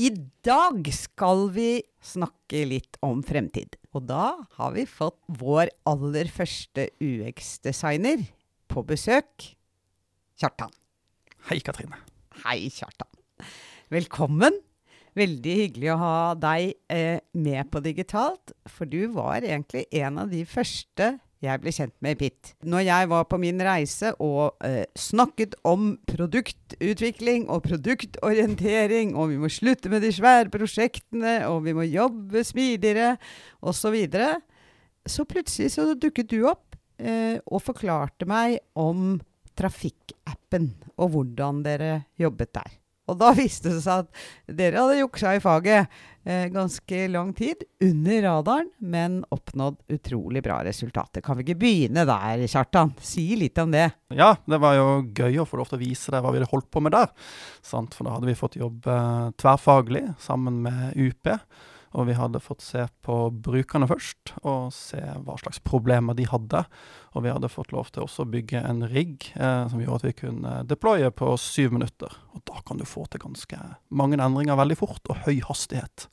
I dag skal vi snakke litt om fremtid. Og da har vi fått vår aller første UX-designer på besøk. Kjartan. Hei, Katrine. Hei, Kjartan. Velkommen. Veldig hyggelig å ha deg eh, med på digitalt, for du var egentlig en av de første jeg ble kjent med Pitt. Når jeg var på min reise og eh, snakket om produktutvikling og produktorientering, og vi må slutte med de svære prosjektene, og vi må jobbe smidigere, osv., så, videre, så plutselig så dukket du opp eh, og forklarte meg om trafikkappen, og hvordan dere jobbet der. Og da viste det seg at dere hadde juksa i faget eh, ganske lang tid, under radaren, men oppnådd utrolig bra resultater. Kan vi ikke begynne der, Kjartan? Si litt om det. Ja, det var jo gøy å få lov til å vise deg hva vi hadde holdt på med der. Sant? For da hadde vi fått jobbe tverrfaglig sammen med UP. Og vi hadde fått se på brukerne først, og se hva slags problemer de hadde. Og vi hadde fått lov til også å bygge en rigg eh, som gjorde at vi kunne deploye på syv minutter. Og da kan du få til ganske mange endringer veldig fort, og høy hastighet.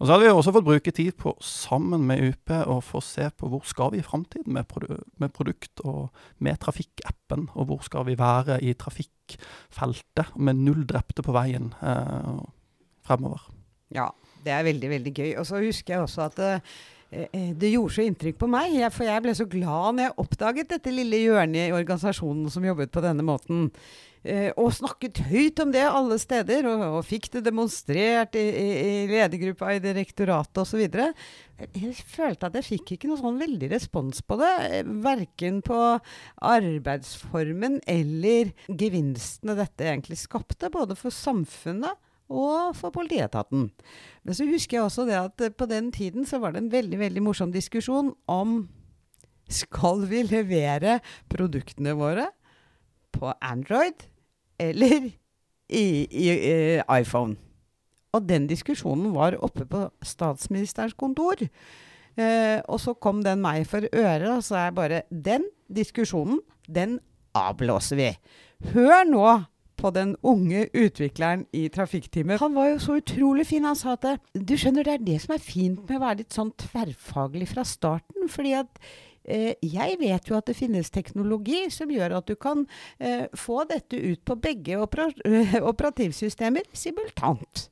Og så hadde vi også fått bruke tid på, sammen med UP, å få se på hvor skal vi i framtiden med, produ med, produkt og med trafikkappen. Og hvor skal vi være i trafikkfeltet med null drepte på veien eh, fremover. Ja, det er veldig, veldig gøy. Og så husker jeg også at eh, eh, det gjorde så inntrykk på meg, jeg, for jeg ble så glad når jeg oppdaget dette lille hjørnet i organisasjonen som jobbet på denne måten. Eh, og snakket høyt om det alle steder, og, og fikk det demonstrert i, i, i ledergruppa i direktoratet osv. Jeg følte at jeg fikk ikke noe sånn veldig respons på det. Eh, verken på arbeidsformen eller gevinstene dette egentlig skapte, både for samfunnet og for politietaten. Men så husker jeg også det at eh, på den tiden så var det en veldig, veldig morsom diskusjon om skal vi levere produktene våre på Android eller i, i, i iPhone. Og den diskusjonen var oppe på statsministerens kontor. Eh, og så kom den meg for øre, og så er bare Den diskusjonen, den avblåser vi. Hør nå på den unge utvikleren i trafikkteamet. Han var jo så utrolig fin. Han sa at du skjønner, det er det som er fint med å være litt sånn tverrfaglig fra starten. fordi at eh, jeg vet jo at det finnes teknologi som gjør at du kan eh, få dette ut på begge opera operativsystemer simultant.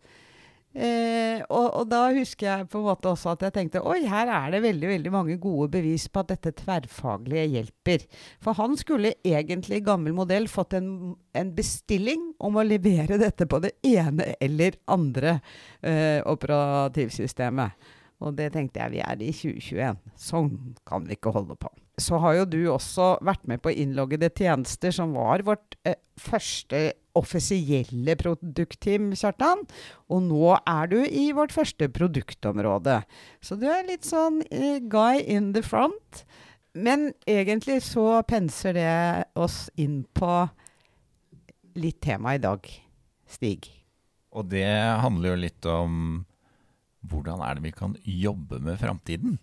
Eh, og, og, da husker jeg på en måte også at jeg tenkte oi, her er det veldig veldig mange gode bevis på at dette tverrfaglige hjelper. For han skulle egentlig gammel modell fått en, en, bestilling om å levere dette på det ene eller andre eh, operativsystemet. Og det tenkte jeg vi er i 2021. Sånn kan vi ikke holde på. Så har jo du også vært med på innloggede tjenester, som var vårt eh, første offisielle produktteam, Kjartan. Og nå er du i vårt første produktområde. Så du er litt sånn uh, guy in the front. Men egentlig så penser det oss inn på litt tema i dag, Stig. Og det handler jo litt om hvordan er det vi kan jobbe med framtiden?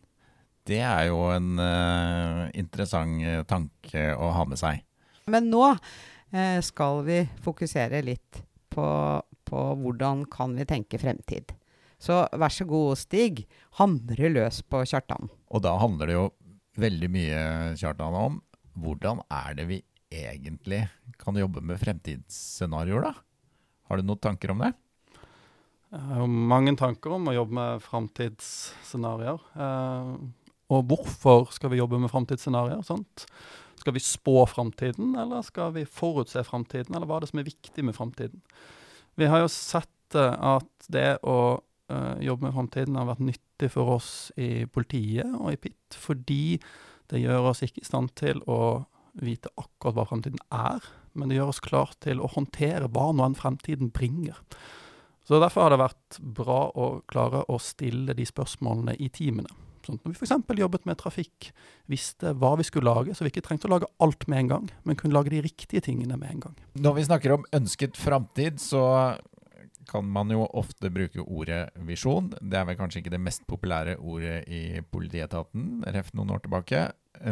Det er jo en uh, interessant tanke å ha med seg. Men nå Eh, skal vi fokusere litt på, på hvordan kan vi tenke fremtid. Så vær så god, Stig. Hamre løs på Kjartan. Og da handler det jo veldig mye Kjartan, om hvordan er det vi egentlig kan jobbe med fremtidsscenarioer, da? Har du noen tanker om det? Jeg har jo mange tanker om å jobbe med framtidsscenarioer. Eh, og hvorfor skal vi jobbe med framtidsscenarioer? Skal vi spå framtiden, eller skal vi forutse framtiden, eller hva er det som er viktig med framtiden? Vi har jo sett uh, at det å uh, jobbe med framtiden har vært nyttig for oss i politiet og i PIT, fordi det gjør oss ikke i stand til å vite akkurat hva fremtiden er, men det gjør oss klar til å håndtere hva nå enn fremtiden bringer. Så Derfor har det vært bra å klare å stille de spørsmålene i teamene. Sånn når vi f.eks. jobbet med trafikk, visste hva vi skulle lage, så vi ikke trengte å lage alt med en gang, men kunne lage de riktige tingene med en gang. Når vi snakker om ønsket framtid, så kan man jo ofte bruke ordet visjon. Det er vel kanskje ikke det mest populære ordet i politietaten, ref noen år tilbake.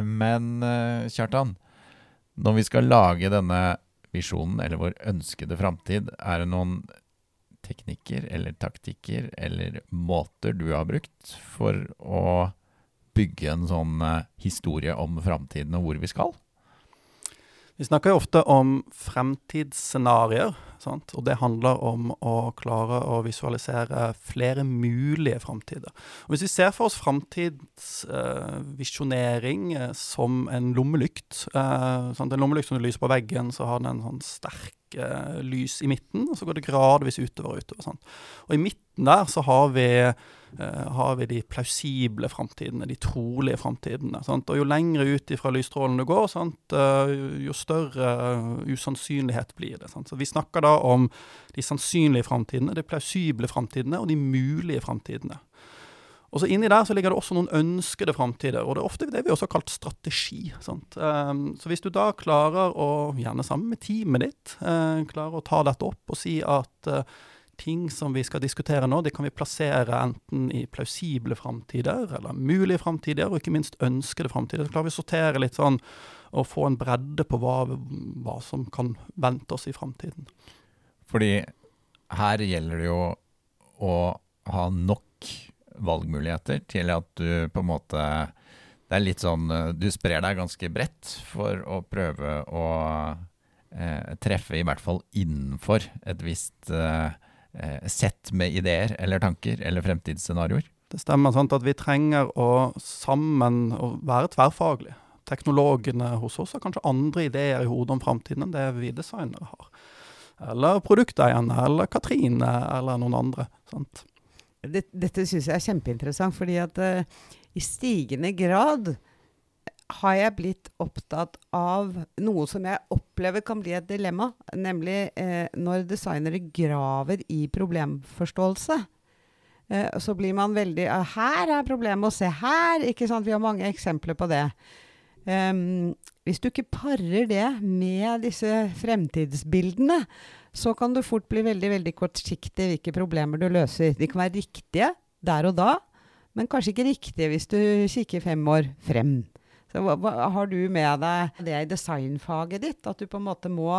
Men eh, Kjartan, når vi skal lage denne visjonen, eller vår ønskede framtid, er det noen teknikker eller taktikker eller måter du har brukt for å bygge en sånn eh, historie om framtiden og hvor vi skal? Vi snakker jo ofte om fremtidsscenarioer, og det handler om å klare å visualisere flere mulige framtider. Hvis vi ser for oss framtidsvisjonering eh, som en lommelykt eh, En lommelykt som du lyser på veggen, så har den en sånn sterk eh, lys i midten, og så går det gradvis utover og utover. Sant? Og i midten der så har vi, har vi de plausible framtidene, de trolige framtidene. Og jo lengre ut ifra lysstrålen du går, sant, eh, jo større usannsynlighet blir det. Sant? Så vi snakker da om de sannsynlige framtidene, de plausible framtidene og de mulige framtidene. Og så Inni der så ligger det også noen ønskede framtider, og det er ofte det vi også har kalt strategi. Sant? så hvis du da klarer å, gjerne sammen med teamet ditt, klarer å ta dette opp og si at ting som vi skal diskutere nå, det kan vi plassere enten i plausible framtider, eller mulige framtider, og ikke minst ønskede framtider. Så klarer vi å sortere litt sånn, og få en bredde på hva, hva som kan vente oss i framtiden. Fordi her gjelder det jo å ha nok valgmuligheter til at du på en måte Det er litt sånn Du sprer deg ganske bredt for å prøve å eh, treffe i hvert fall innenfor et visst eh, sett med ideer eller tanker eller fremtidsscenarioer. Det stemmer sant at vi trenger å sammen å være tverrfaglige. Teknologene hos oss har kanskje andre ideer i hodet om framtiden enn det vi designere har. Eller produkteierne, eller Katrine, eller noen andre. sant? det, dette syns jeg er kjempeinteressant, fordi at uh, i stigende grad har jeg blitt opptatt av noe som jeg opplever kan bli et dilemma, nemlig eh, når designere graver i problemforståelse. Eh, så blir man veldig 'Her er problemet, og se her!' ikke sant? Vi har mange eksempler på det. Um, hvis du ikke parer det med disse fremtidsbildene, så kan du fort bli veldig veldig kortsiktig hvilke problemer du løser. De kan være riktige der og da, men kanskje ikke riktige hvis du kikker fem år frem. Så hva, hva, Har du med deg det i designfaget ditt? At du på en måte må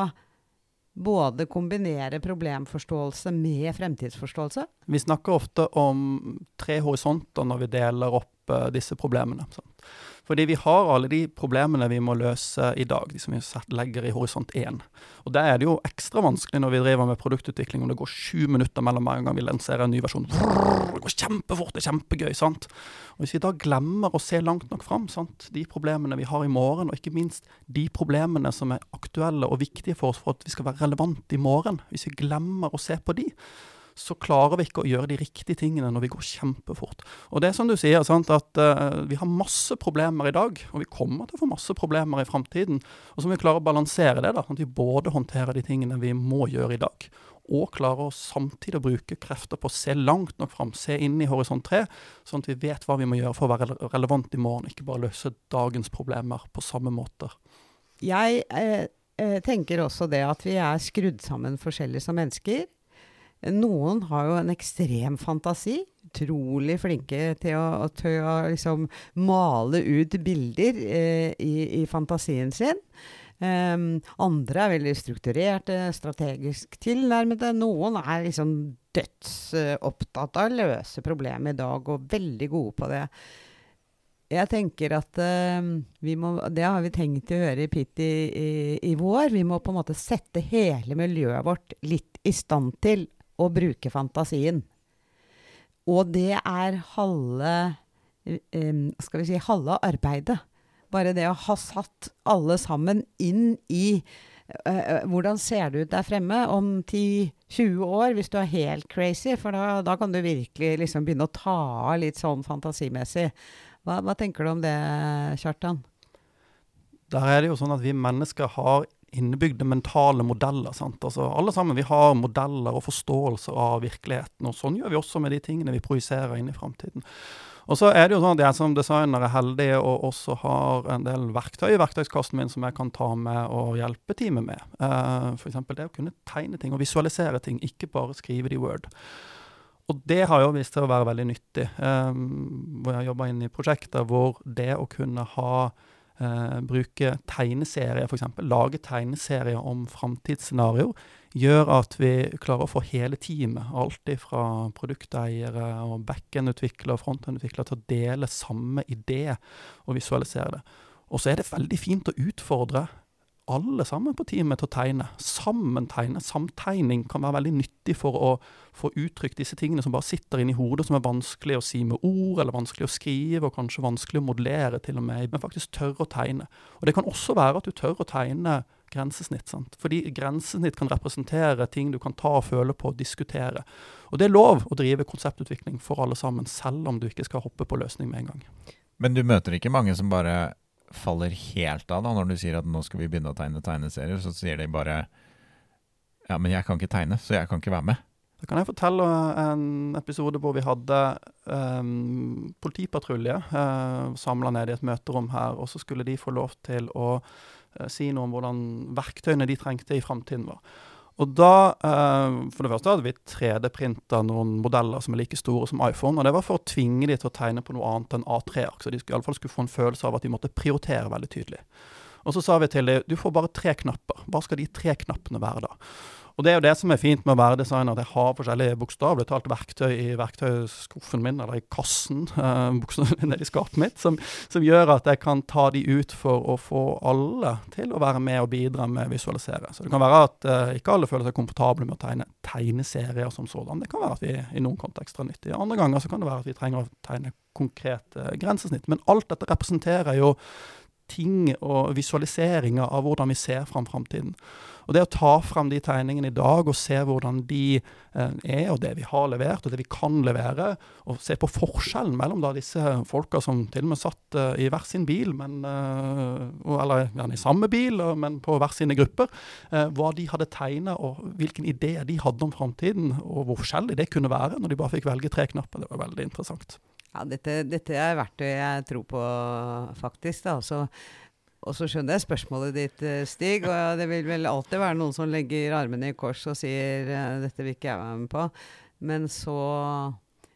både kombinere problemforståelse med fremtidsforståelse? Vi snakker ofte om tre horisonter når vi deler opp disse problemene. Sant? Fordi vi har alle de problemene vi må løse i dag, de som vi legger i horisont 1. Og der er det jo ekstra vanskelig når vi driver med produktutvikling, om det går sju minutter mellom hver gang vi lanserer en ny versjon. Det går kjempefort, det er kjempegøy, sant. Og Hvis vi da glemmer å se langt nok fram, sant? de problemene vi har i morgen, og ikke minst de problemene som er aktuelle og viktige for oss for at vi skal være relevante i morgen, hvis vi glemmer å se på de, så klarer vi ikke å gjøre de riktige tingene når vi går kjempefort. Og det er som du sier, sant, at uh, vi har masse problemer i dag, og vi kommer til å få masse problemer i framtiden. Og så må vi klare å balansere det, da, sånn at vi både håndterer de tingene vi må gjøre i dag, og klarer å samtidig bruke krefter på å se langt nok fram, se inn i horisont 3, sånn at vi vet hva vi må gjøre for å være relevant i morgen, ikke bare løse dagens problemer på samme måter. Jeg eh, eh tenker også det at vi er skrudd sammen forskjellig som mennesker. Noen har jo en ekstrem fantasi. Utrolig flinke til å, til å liksom male ut bilder eh, i, i, fantasien sin. Um, andre er veldig strukturerte, strategisk tilnærmede. Noen er liksom dødsopptatt av å løse problemet i dag, og veldig gode på det. Jeg tenker at uh, vi må, Det har vi tenkt å høre i Pitt i, i, i, vår. Vi må på en måte sette hele miljøet vårt litt i stand til å bruke fantasien. Og det er halve Skal vi si halve arbeidet. Bare det å ha satt alle sammen inn i hvordan ser det ut der fremme om 10-20 år, hvis du er helt crazy? For da, da kan du virkelig liksom begynne å ta av litt sånn fantasimessig. Hva, hva tenker du om det, Kjartan? Der er det jo sånn at vi mennesker har innebygde mentale modeller. Altså Alle sammen vi har modeller og forståelser av virkeligheten, og sånn gjør vi også med de tingene vi projiserer inn i framtiden. Og så er det jo sånn at jeg som designer er heldig og også har en del verktøy i verktøyskassen min som jeg kan ta med og hjelpe teamet med. Uh, F.eks. det å kunne tegne ting og visualisere ting, ikke bare skrive det i Word. Og det har jo vist seg å være veldig nyttig. Um, hvor jeg jobba inn i prosjekter hvor det å kunne ha uh, bruke tegneserier, f.eks. Lage tegneserier om framtidsscenarioer gjør at vi klarer å få hele teamet, alltid fra produkteiere og backend-utviklere og frontend-utviklere, til å dele samme idé og visualisere det. Og så er det veldig fint å utfordre alle sammen på teamet til å tegne. Sammen tegne. Samtegning kan være veldig nyttig for å få uttrykt disse tingene som bare sitter inni hodet, som er vanskelig å si med ord, eller vanskelig å skrive, og kanskje vanskelig å modellere til og med, men faktisk tørre å tegne. Og det kan også være at du tør å tegne grensesnitt. Sant? Fordi grensesnitt kan representere ting du kan ta og føle på og diskutere. Og det er lov å drive konseptutvikling for alle sammen, selv om du ikke skal hoppe på løsning med en gang. Men du møter ikke mange som bare faller helt av da, når du sier at nå skal vi begynne å tegne tegneserier, så sier de bare ja, men jeg kan ikke tegne, så jeg kan ikke være med. Da kan jeg fortelle en episode hvor vi hadde um, politipatrulje uh, samla ned i et møterom her, og så skulle de få lov til å uh, si noe om hvordan verktøyene de trengte i framtiden var. Og da, uh, For det første hadde vi 3D-printa noen modeller som er like store som iPhone. Og det var for å tvinge de til å tegne på noe annet enn A3-ark. Så de skulle, i alle fall skulle få en følelse av at de måtte prioritere veldig tydelig. Og så sa vi til dem du får bare tre knapper. Hva skal de tre knappene være da? Og det er jo det som er fint med å være designer, at jeg har forskjellige bokstavelig talt verktøy i verktøyskuffen min, eller i kassen uh, i skapet mitt, som, som, gjør at jeg kan ta de ut for å få alle til å være med og bidra med å visualisere. Så det kan være at uh, ikke alle føler seg komfortable med å tegne tegneserier som sådan. Det kan være at vi i noen kontekster er nyttige. Andre ganger så kan det være at vi trenger å tegne konkrete eh, grensesnitt. Men alt dette representerer jo ting og visualiseringer av hvordan vi ser fram framtiden. Og det å ta fram de tegningene i dag og se hvordan de eh, er, og det vi har levert, og det vi kan levere, og se på forskjellen mellom da disse folka som til og med satt eh, i hver sin bil, men, eh, eller gjerne i samme bil, men på hver sine grupper, hva de hadde tegna, og hvilken idé de hadde om framtiden, og hvor forskjellig det kunne være når de bare fikk velge tre knapper. Det var veldig interessant. Ja, dette, dette er verktøy jeg tror på, faktisk. da, altså og så skjønner jeg spørsmålet ditt, eh, Stig. Og det vil vel alltid være noen som legger armene i kors og sier eh, dette vil ikke jeg være med på. Men så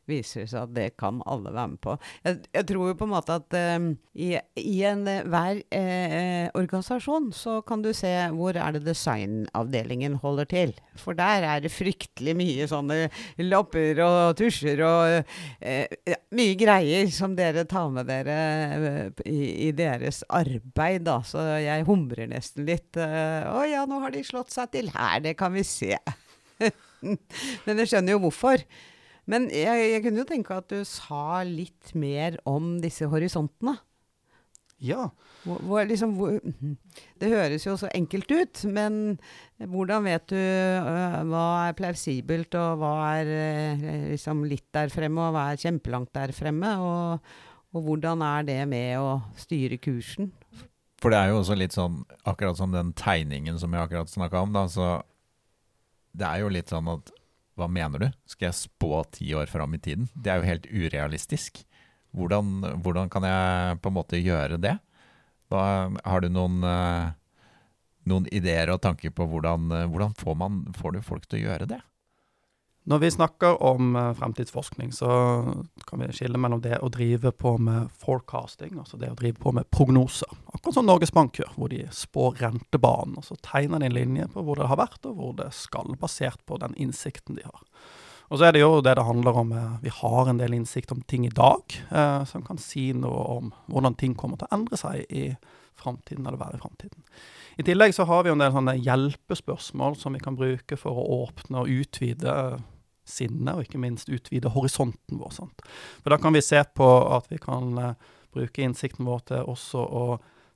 viser det seg at det kan alle være med på. Jeg, jeg tror jo på en måte at um, i, i enhver eh, eh, organisasjon så kan du se hvor er det designavdelingen holder til. For der er det fryktelig mye sånne lapper og tusjer og eh, mye greier som dere tar med dere i, i, deres arbeid, da. Så jeg humrer nesten litt. Å ja, nå har de slått seg til her, det kan vi se. Men jeg skjønner jo hvorfor. Men jeg, jeg, kunne jo tenke at du sa litt mer om disse horisontene. Ja. Hvor, hvor, liksom, hvor, det høres jo så enkelt ut, men hvordan vet du uh, hva er plausibelt, og hva er uh, liksom litt der fremme, og hva er kjempelangt der fremme? Og, og, hvordan er det med å styre kursen? For det er jo også litt sånn, akkurat som den tegningen som jeg akkurat snakka om, da, så det er jo litt sånn at hva mener du? Skal jeg spå ti år fram i tiden? Det er jo helt urealistisk. Hvordan, hvordan kan jeg på en måte gjøre det? Hva, har du noen, uh, noen, ideer og tanker på hvordan, uh, hvordan får, man, får du folk til å gjøre det? Når vi snakker om uh, fremtidsforskning, så kan vi skille mellom det å drive på med forecasting, altså det å drive på med prognoser. Akkurat som Norges Bank gjør, hvor de spår rentebanen. og Så tegner de en linje på hvor det har vært, og hvor det skal, basert på den innsikten de har. Og så er det jo det det handler om. Uh, vi har en del innsikt om ting i dag, uh, som kan si noe om hvordan ting kommer til å endre seg i framtiden, eller være i framtiden. I tillegg så har vi en del sånne hjelpespørsmål som vi kan bruke for å åpne og utvide sinnet, og ikke minst utvide horisonten vår. Sant? For da kan vi se på at vi kan uh, bruke innsikten vår til også å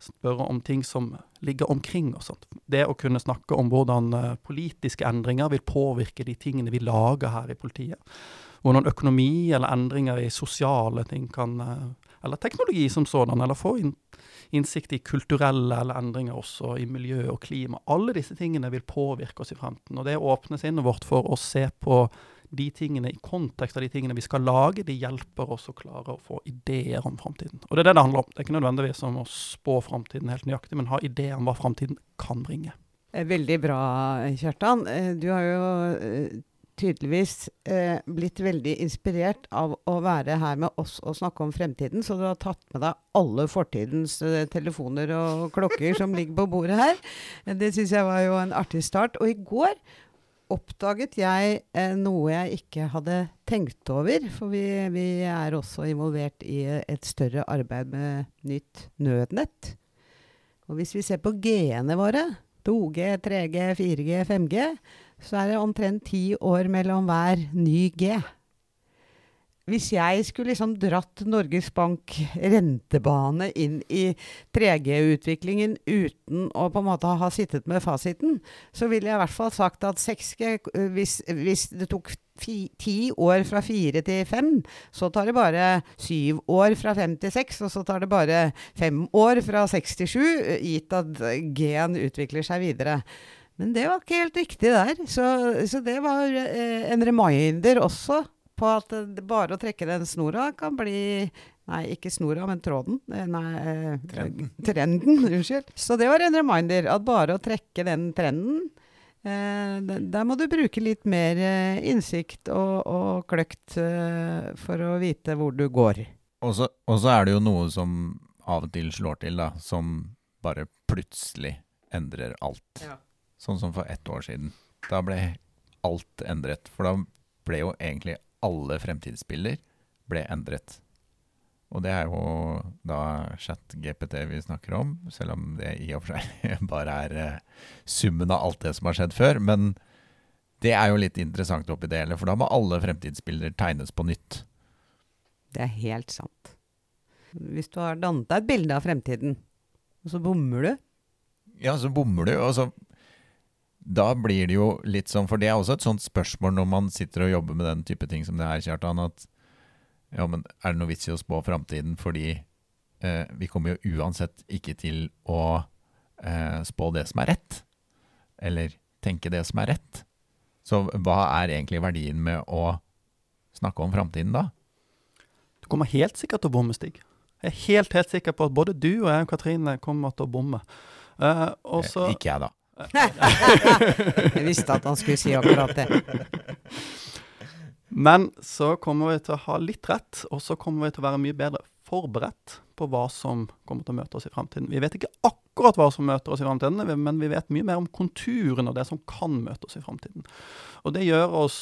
spørre om ting som ligger omkring oss. Det å kunne snakke om hvordan uh, politiske endringer vil påvirke de tingene vi lager her i politiet. Hvordan økonomi eller endringer i sosiale ting kan uh, eller teknologi som sådan, eller få inn, innsikt i kulturelle eller endringer også i miljø og klima. Alle disse tingene vil påvirke oss i fremtiden. Og det åpner sinnet vårt for å se på de tingene i kontekst av de tingene vi skal lage, de hjelper oss å klare å få ideer om framtiden. Og det er det det handler om. Det er ikke nødvendigvis om å spå framtiden helt nøyaktig, men ha ideer om hva framtiden kan bringe. Eh, veldig bra, Kjartan. Eh, du har jo eh, tydeligvis eh, blitt veldig inspirert av å være her med oss og snakke om fremtiden, så du har tatt med deg alle fortidens eh, telefoner og klokker som ligger på bordet her. Det syns jeg var jo en artig start. Og i går oppdaget jeg eh, noe jeg ikke hadde tenkt over. For vi, vi, er også involvert i et større arbeid med nytt nødnett. Og hvis vi ser på G-ene våre, 2G, 3G, 4G, 5G, så er det omtrent ti år mellom hver ny G. Hvis jeg skulle liksom dratt Norges Bank rentebane inn i 3G-utviklingen uten å på en måte ha sittet med fasiten, så ville jeg i hvert fall sagt at 6G Hvis, hvis det tok ti år fra fire til fem, så tar det bare syv år fra fem til seks, og så tar det bare fem år fra seks til sju, gitt at G-en utvikler seg videre. Men det var ikke helt riktig der. Så, så det var eh, en reminder også på at bare å trekke den snora kan bli Nei, ikke snora, men tråden. Eh, nei, eh, Trenden. trenden. Unnskyld. Så det var en reminder. At bare å trekke den trenden eh, Der må du bruke litt mer eh, innsikt og, og kløkt eh, for å vite hvor du går. Og så og så er det jo noe som av og til slår til, da, som bare plutselig endrer alt. Ja. Sånn som for ett år siden. Da ble alt endret. For da ble jo egentlig alle fremtidsbilder ble endret. Og det er jo da chat-GPT vi snakker om, selv om det i og for seg bare er eh, summen av alt det som har skjedd før. Men det er jo litt interessant oppi det hele, for da må alle fremtidsbilder tegnes på nytt. Det er helt sant. Hvis du har dannet deg et bilde av fremtiden, og så bommer du Ja, så bommer du, og så Da blir det jo litt sånn, for det er også et sånt spørsmål når man sitter og jobber med den type ting som det her, Kjartan, at ja, men er det noe vits i å spå framtiden fordi eh, vi kommer jo uansett ikke til å eh, spå det som er rett, eller tenke det som er rett. Så hva er egentlig verdien med å snakke om framtiden da? Du kommer helt sikkert til å bomme, Stig. Jeg er helt, helt sikker på at både du og jeg og Katrine kommer til å bomme. Eh, Eh, Ikke jeg, da. Jeg visste at han skulle si akkurat det. Men så kommer vi til å ha litt rett, og så kommer vi til å være mye bedre forberedt på hva som kommer til å møte oss i fremtiden. Vi vet ikke akkurat hva som møter oss i fremtiden, men vi vet mye mer om konturen av det som kan møte oss i fremtiden. Og det gjør oss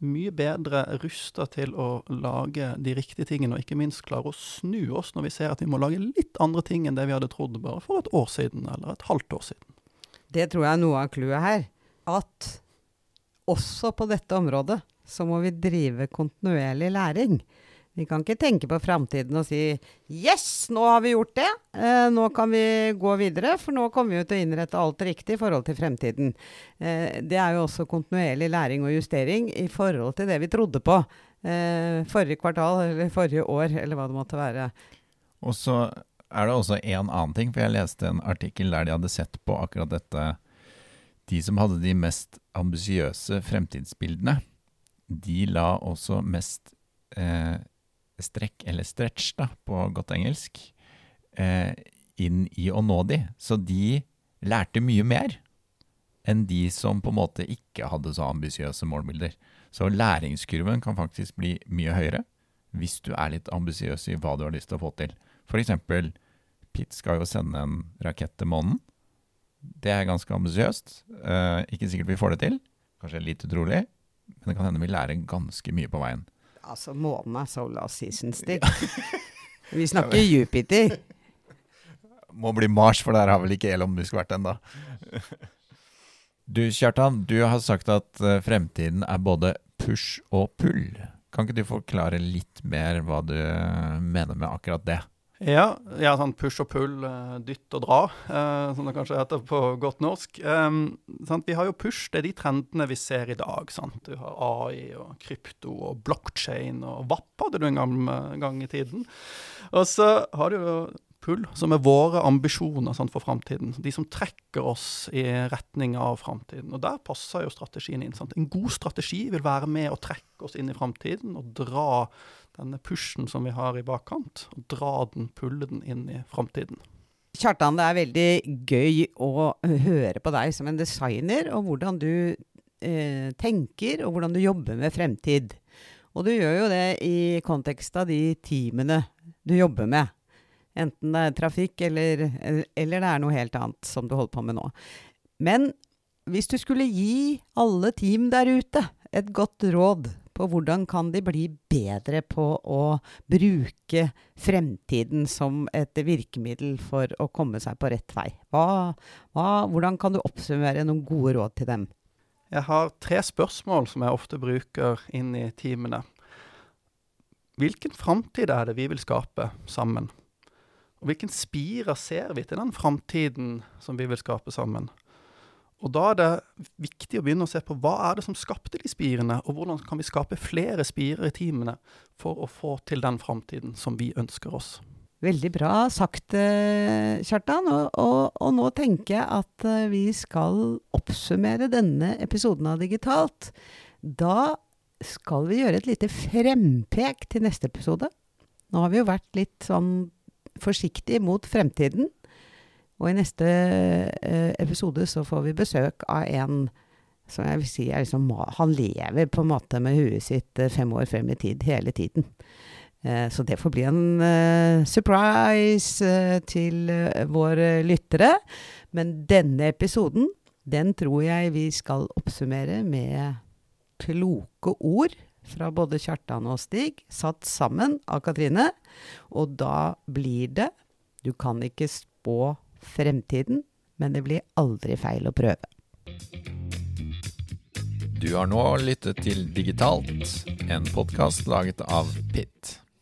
mye bedre rusta til å lage de riktige tingene, og ikke minst klare å snu oss når vi ser at vi må lage litt andre ting enn det vi hadde trodd bare for et år siden, eller et halvt år siden. Det tror jeg er noe av clouet her. At også på dette området så må vi drive kontinuerlig læring. Vi kan ikke tenke på framtiden og si 'yes, nå har vi gjort det'. Eh, nå kan vi gå videre, for nå kommer vi jo til å innrette alt riktig i forhold til fremtiden. Eh, det er jo også kontinuerlig læring og justering i forhold til det vi trodde på eh, forrige kvartal eller forrige år, eller hva det måtte være. Og så er det også en annen ting, for jeg leste en artikkel der de hadde sett på akkurat dette. De som hadde de mest ambisiøse fremtidsbildene, de la også mest eh, strekk, eller stretch da, på godt engelsk, eh, inn i å nå de. Så de lærte mye mer enn de som på en måte ikke hadde så ambisiøse målbilder. Så læringskurven kan faktisk bli mye høyere hvis du er litt ambisiøs i hva du har lyst til å få til. Eksempel, Pitt skal jo sende en rakett til månen. Det er ganske ambisiøst. Eh, ikke sikkert vi får det til. Kanskje litt utrolig. Men det kan hende vi lærer ganske mye på veien. Altså, månen er solar season stick. Vi snakker Jupiter. Må bli Mars, for der har vel ikke Elon Musk vært ennå. Du Kjartan, du har sagt at eh, fremtiden er både push og pull. Kan ikke du forklare litt mer hva du mener med akkurat det? Ja, ja sånn push og pull, uh, dytt og dra, uh, som det kanskje heter på godt norsk. Um, vi har jo push, det er de trendene vi ser i dag. Sant? Du har AI og krypto og blockchain og VAP hadde du en gang, gang i tiden. Og så har du jo pull, som er våre ambisjoner sant, for framtiden. De som trekker oss i retning av framtiden. Og der passer jo strategien inn. Sant? En god strategi vil være med å trekke oss inn i framtiden og dra denne pushen som vi har i bakkant, og dra den, pulle den inn i framtiden. Kjartan, det er veldig gøy å høre på deg som en designer, og hvordan du eh, tenker, og hvordan du jobber med fremtid. Og du gjør jo det i kontekst av de teamene du jobber med. Enten det er trafikk, eller, eller det er noe helt annet som du holder på med nå. Men hvis du skulle gi alle team der ute et godt råd på hvordan kan de bli bedre på å bruke fremtiden som et virkemiddel for å komme seg på rett vei. Hva, hva, hvordan kan du oppsummere noen gode råd til dem? Jeg har tre spørsmål som jeg ofte bruker inn i teamene. Hvilken framtid er det vi vil skape sammen? Og hvilken spirer ser vi til den framtiden som vi vil skape sammen? Og da er det viktig å begynne å se på hva er det som skapte de spirene, og hvordan kan vi skape flere spirer i teamene for å få til den framtiden som vi ønsker oss. Veldig bra sagt, eh, Kjartan. Og, og, og, nå tenker jeg at eh, vi skal oppsummere denne episoden av Digitalt. Da skal vi gjøre et lite frempek til neste episode. Nå har vi jo vært litt sånn forsiktige mot fremtiden. Og i neste eh, episode så får vi besøk av en som jeg vil si er liksom Han lever på en måte med huet sitt eh, fem år frem i tid hele tiden. Eh, så det får bli en surprise til våre lyttere. Men denne episoden, den tror jeg vi skal oppsummere med kloke ord fra både Kjartan og Stig, satt sammen av Katrine. Og da blir det Du kan ikke spå fremtiden, men det blir aldri feil å prøve. Du har nå lyttet til Digitalt, en podkast laget av Pitt.